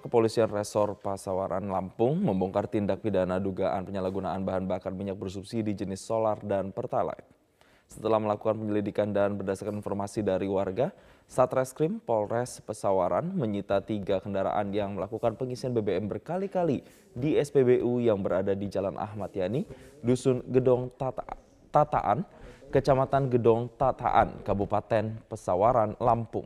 Kepolisian Resor Pasawaran Lampung membongkar tindak pidana dugaan penyalahgunaan bahan bakar minyak bersubsidi jenis solar dan pertalite. Setelah melakukan penyelidikan dan berdasarkan informasi dari warga, Satreskrim Polres Pesawaran menyita tiga kendaraan yang melakukan pengisian BBM berkali-kali di SPBU yang berada di Jalan Ahmad Yani, Dusun Gedong Tata, Tataan, Kecamatan Gedong Tataan, Kabupaten Pesawaran, Lampung.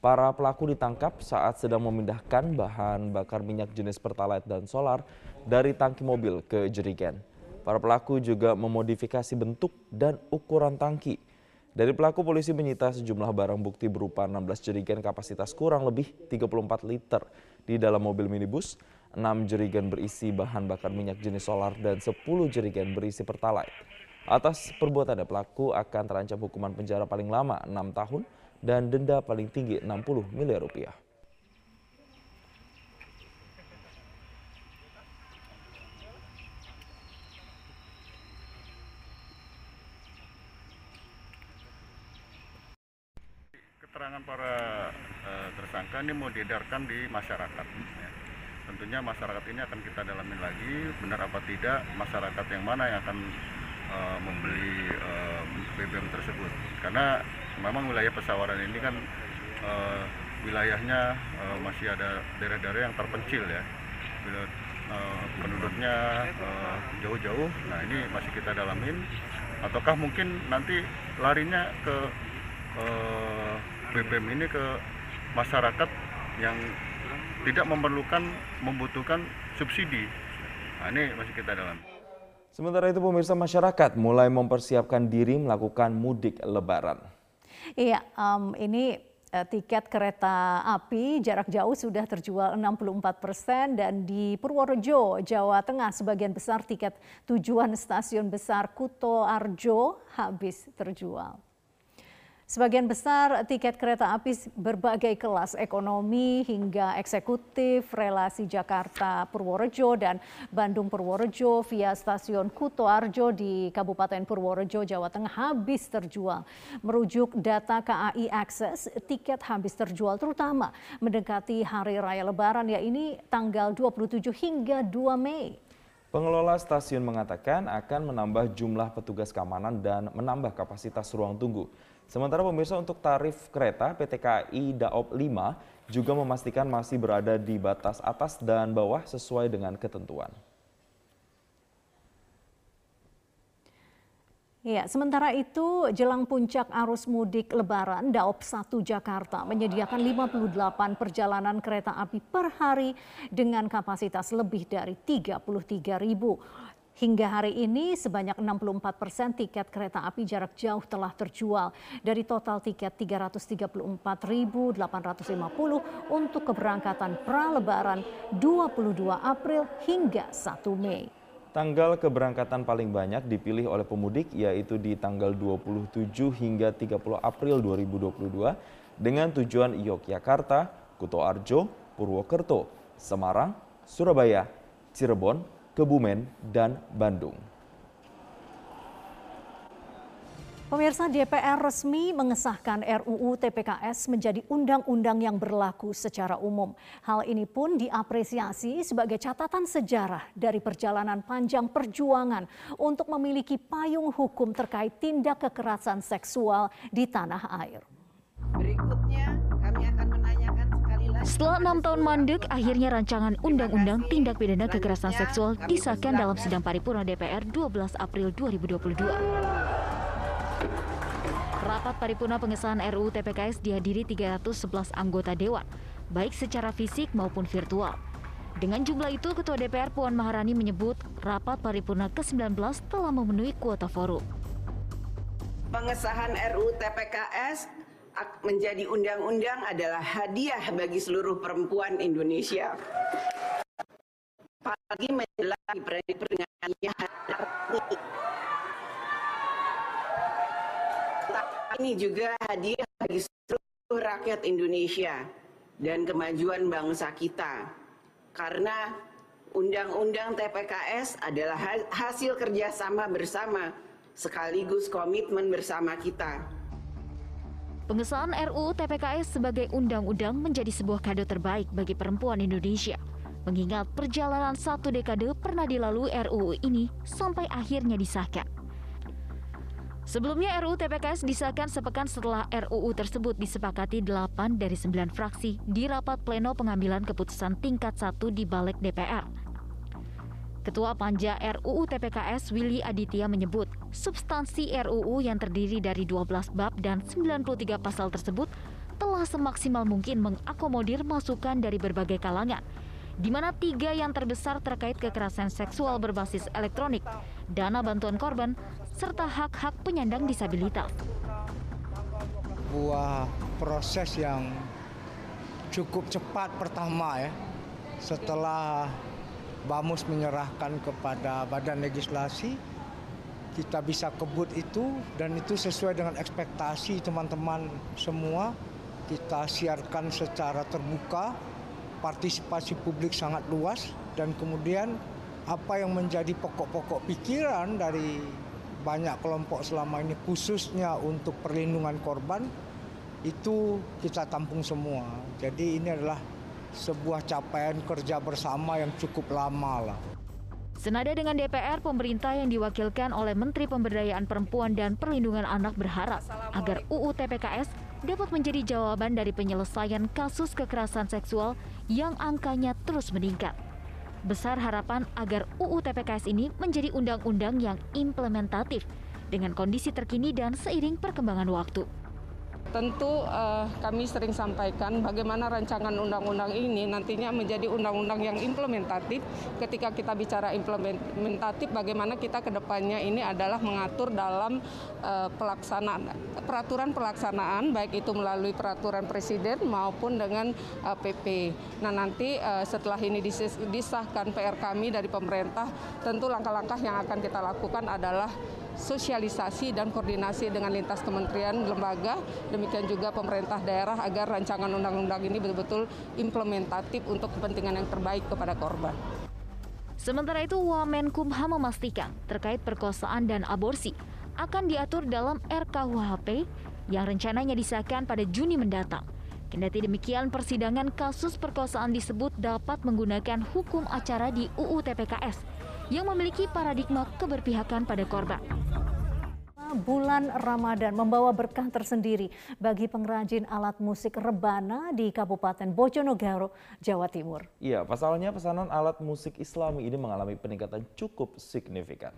Para pelaku ditangkap saat sedang memindahkan bahan bakar minyak jenis pertalite dan solar dari tangki mobil ke jerigen. Para pelaku juga memodifikasi bentuk dan ukuran tangki. Dari pelaku polisi menyita sejumlah barang bukti berupa 16 jerigen kapasitas kurang lebih 34 liter di dalam mobil minibus, 6 jerigen berisi bahan bakar minyak jenis solar dan 10 jerigen berisi pertalite. Atas perbuatannya pelaku akan terancam hukuman penjara paling lama 6 tahun dan denda paling tinggi 60 miliar rupiah. Keterangan para uh, tersangka ini mau diedarkan di masyarakat. Ya. Tentunya masyarakat ini akan kita dalamin lagi, benar apa tidak masyarakat yang mana yang akan uh, membeli uh, BBM tersebut. Karena memang wilayah pesawaran ini kan uh, wilayahnya uh, masih ada daerah-daerah yang terpencil ya. Uh, penduduknya jauh-jauh uh, nah ini masih kita dalamin. Ataukah mungkin nanti larinya ke BBM ini ke masyarakat yang tidak memerlukan membutuhkan subsidi? Nah ini masih kita dalam Sementara itu pemirsa masyarakat mulai mempersiapkan diri melakukan mudik lebaran. Iya, um, ini uh, tiket kereta api jarak jauh sudah terjual 64 persen dan di Purworejo, Jawa Tengah sebagian besar tiket tujuan stasiun besar Kuto Arjo habis terjual. Sebagian besar tiket kereta api berbagai kelas ekonomi hingga eksekutif relasi Jakarta Purworejo dan Bandung Purworejo via stasiun Kuto Arjo di Kabupaten Purworejo, Jawa Tengah habis terjual. Merujuk data KAI Access, tiket habis terjual terutama mendekati Hari Raya Lebaran ya ini tanggal 27 hingga 2 Mei. Pengelola stasiun mengatakan akan menambah jumlah petugas keamanan dan menambah kapasitas ruang tunggu. Sementara pemirsa untuk tarif kereta PT KAI Daop 5 juga memastikan masih berada di batas atas dan bawah sesuai dengan ketentuan. Ya, sementara itu jelang puncak arus mudik lebaran Daop 1 Jakarta menyediakan 58 perjalanan kereta api per hari dengan kapasitas lebih dari 33 ribu. Hingga hari ini sebanyak 64 persen tiket kereta api jarak jauh telah terjual. Dari total tiket 334.850 untuk keberangkatan pra-lebaran 22 April hingga 1 Mei. Tanggal keberangkatan paling banyak dipilih oleh pemudik yaitu di tanggal 27 hingga 30 April 2022 dengan tujuan Yogyakarta, Kuto Arjo, Purwokerto, Semarang, Surabaya, Cirebon, Kebumen, dan Bandung. Pemirsa DPR resmi mengesahkan RUU TPKS menjadi undang-undang yang berlaku secara umum. Hal ini pun diapresiasi sebagai catatan sejarah dari perjalanan panjang perjuangan untuk memiliki payung hukum terkait tindak kekerasan seksual di tanah air. Setelah enam tahun mandek, akhirnya rancangan Undang-Undang Tindak Pidana Kekerasan Seksual disahkan dalam sidang paripurna DPR 12 April 2022. Rapat paripurna pengesahan RUU TPKS dihadiri 311 anggota Dewan, baik secara fisik maupun virtual. Dengan jumlah itu, Ketua DPR Puan Maharani menyebut rapat paripurna ke-19 telah memenuhi kuota forum. Pengesahan RUU TPKS menjadi undang-undang adalah hadiah bagi seluruh perempuan Indonesia. Apalagi menjelang peringatannya ini juga hadiah bagi seluruh rakyat Indonesia dan kemajuan bangsa kita. Karena Undang-Undang TPKS adalah hasil kerjasama bersama sekaligus komitmen bersama kita Pengesahan RUU TPKS sebagai undang-undang menjadi sebuah kado terbaik bagi perempuan Indonesia. Mengingat perjalanan satu dekade pernah dilalui RUU ini sampai akhirnya disahkan. Sebelumnya RUU TPKS disahkan sepekan setelah RUU tersebut disepakati 8 dari 9 fraksi di rapat pleno pengambilan keputusan tingkat 1 di Balik DPR. Ketua Panja RUU TPKS Willy Aditya menyebut, substansi RUU yang terdiri dari 12 bab dan 93 pasal tersebut telah semaksimal mungkin mengakomodir masukan dari berbagai kalangan, di mana tiga yang terbesar terkait kekerasan seksual berbasis elektronik, dana bantuan korban, serta hak-hak penyandang disabilitas. Buah proses yang cukup cepat pertama ya, setelah Bamus menyerahkan kepada badan legislasi, kita bisa kebut itu dan itu sesuai dengan ekspektasi teman-teman semua. Kita siarkan secara terbuka, partisipasi publik sangat luas dan kemudian apa yang menjadi pokok-pokok pikiran dari banyak kelompok selama ini khususnya untuk perlindungan korban itu kita tampung semua. Jadi ini adalah sebuah capaian kerja bersama yang cukup lama lah. Senada dengan DPR, pemerintah yang diwakilkan oleh Menteri Pemberdayaan Perempuan dan Perlindungan Anak berharap agar UU TPKS dapat menjadi jawaban dari penyelesaian kasus kekerasan seksual yang angkanya terus meningkat. Besar harapan agar UU TPKS ini menjadi undang-undang yang implementatif dengan kondisi terkini dan seiring perkembangan waktu. Tentu uh, kami sering sampaikan bagaimana rancangan undang-undang ini nantinya menjadi undang-undang yang implementatif. Ketika kita bicara implementatif, bagaimana kita ke depannya ini adalah mengatur dalam uh, pelaksanaan peraturan pelaksanaan baik itu melalui peraturan presiden maupun dengan uh, PP. Nah, nanti uh, setelah ini disahkan PR kami dari pemerintah, tentu langkah-langkah yang akan kita lakukan adalah sosialisasi dan koordinasi dengan lintas kementerian lembaga, demikian juga pemerintah daerah agar rancangan undang-undang ini betul-betul implementatif untuk kepentingan yang terbaik kepada korban. Sementara itu, Wamenkumham memastikan terkait perkosaan dan aborsi akan diatur dalam RKUHP yang rencananya disahkan pada Juni mendatang. Kendati demikian, persidangan kasus perkosaan disebut dapat menggunakan hukum acara di UU TPKS yang memiliki paradigma keberpihakan pada korban. Bulan Ramadan membawa berkah tersendiri bagi pengrajin alat musik rebana di Kabupaten Bojonegoro, Jawa Timur. Iya, pasalnya pesanan alat musik islami ini mengalami peningkatan cukup signifikan.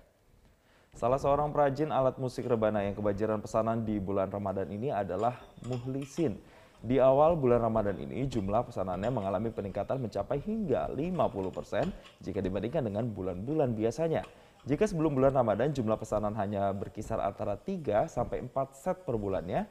Salah seorang perajin alat musik rebana yang kebajaran pesanan di bulan Ramadan ini adalah Muhlisin. Di awal bulan Ramadan ini jumlah pesanannya mengalami peningkatan mencapai hingga 50% jika dibandingkan dengan bulan-bulan biasanya. Jika sebelum bulan Ramadan jumlah pesanan hanya berkisar antara 3 sampai 4 set per bulannya,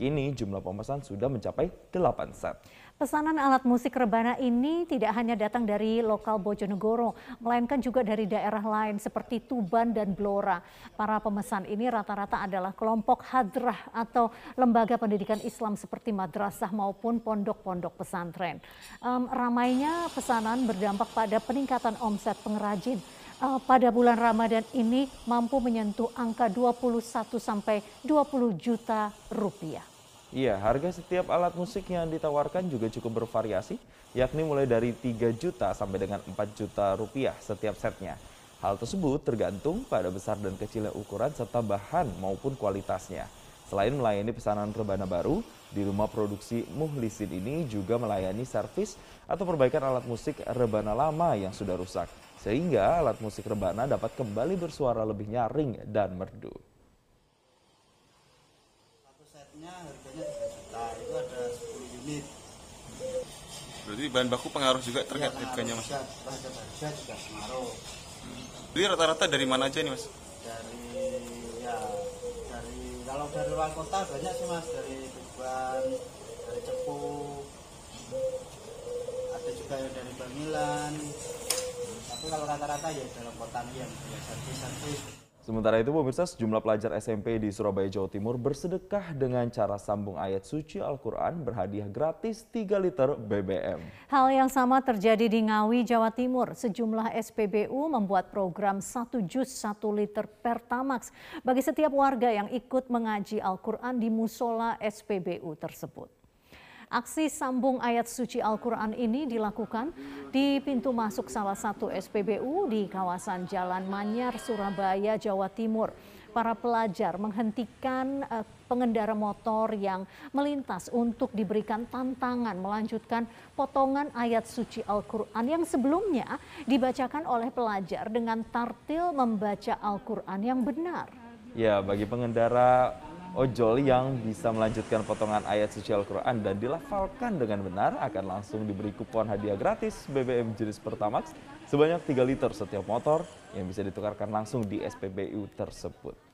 kini jumlah pemesan sudah mencapai 8 set. Pesanan alat musik rebana ini tidak hanya datang dari lokal Bojonegoro, melainkan juga dari daerah lain seperti Tuban dan Blora. Para pemesan ini rata-rata adalah kelompok hadrah atau lembaga pendidikan Islam seperti madrasah maupun pondok-pondok pesantren. Um, ramainya pesanan berdampak pada peningkatan omset pengrajin. Uh, pada bulan Ramadan ini mampu menyentuh angka 21 sampai 20 juta rupiah. Iya, harga setiap alat musik yang ditawarkan juga cukup bervariasi, yakni mulai dari 3 juta sampai dengan 4 juta rupiah setiap setnya. Hal tersebut tergantung pada besar dan kecilnya ukuran serta bahan maupun kualitasnya. Selain melayani pesanan rebana baru, di rumah produksi Muhlisin ini juga melayani servis atau perbaikan alat musik rebana lama yang sudah rusak. Sehingga alat musik rebana dapat kembali bersuara lebih nyaring dan merdu setnya harganya 3 juta. Itu ada 10 unit. Berarti bahan baku pengaruh juga terkait ya, harganya mas? terhadap harga juga pengaruh. Hmm. jadi rata-rata dari mana aja nih mas? Dari ya dari kalau dari luar kota banyak sih mas. Dari Tuban dari Cepu. Ada juga yang dari Bamilan. Tapi kalau rata-rata ya dalam kota yang biasa servis Sementara itu pemirsa sejumlah pelajar SMP di Surabaya, Jawa Timur bersedekah dengan cara sambung ayat suci Al-Quran berhadiah gratis 3 liter BBM. Hal yang sama terjadi di Ngawi, Jawa Timur. Sejumlah SPBU membuat program 1 juz 1 liter Pertamax bagi setiap warga yang ikut mengaji Al-Quran di musola SPBU tersebut. Aksi sambung ayat suci Al-Quran ini dilakukan di pintu masuk salah satu SPBU di kawasan Jalan Manyar, Surabaya, Jawa Timur. Para pelajar menghentikan uh, pengendara motor yang melintas untuk diberikan tantangan melanjutkan potongan ayat suci Al-Quran yang sebelumnya dibacakan oleh pelajar dengan tartil membaca Al-Quran yang benar. Ya, bagi pengendara ojol yang bisa melanjutkan potongan ayat suci Al-Quran dan dilafalkan dengan benar akan langsung diberi kupon hadiah gratis BBM jenis Pertamax sebanyak 3 liter setiap motor yang bisa ditukarkan langsung di SPBU tersebut.